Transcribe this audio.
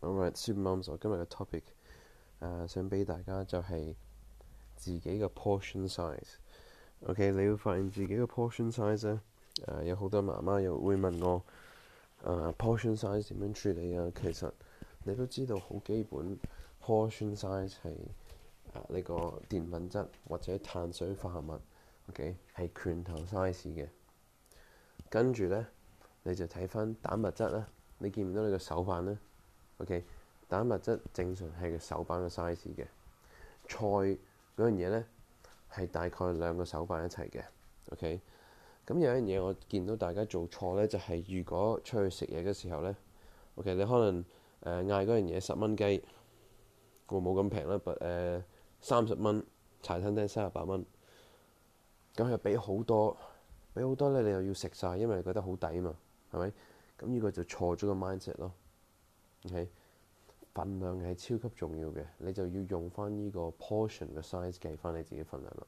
right, s u p e r Moms，我今日嘅 topic 啊，想俾大家就係自己個 portion size。OK，你会發現自己嘅 portion size 咧，誒有好多媽媽又會問我誒 portion size 點樣處理啊。其實你都知道好基本 portion size 係呢個淀粉質或者碳水化合物 OK 係拳頭 size 嘅。跟住咧，你就睇翻蛋白質啦。你見唔到你嘅手辦咧？O.K. 蛋白質正常係個手板嘅 size 嘅菜嗰樣嘢咧係大概兩個手板一齊嘅。O.K. 咁有樣嘢我見到大家做錯咧，就係如果出去食嘢嘅時候咧，O.K. 你可能誒嗌嗰樣嘢十蚊雞，我冇咁平啦，誒三十蚊茶餐廳三十八蚊，咁又俾好多，俾好多咧，你又要食晒，因為覺得好抵嘛，係咪？咁呢個就錯咗個 mindset 咯。係份量係超級重要嘅，你就要用翻呢個 portion 嘅 size 計翻你自己份量啦。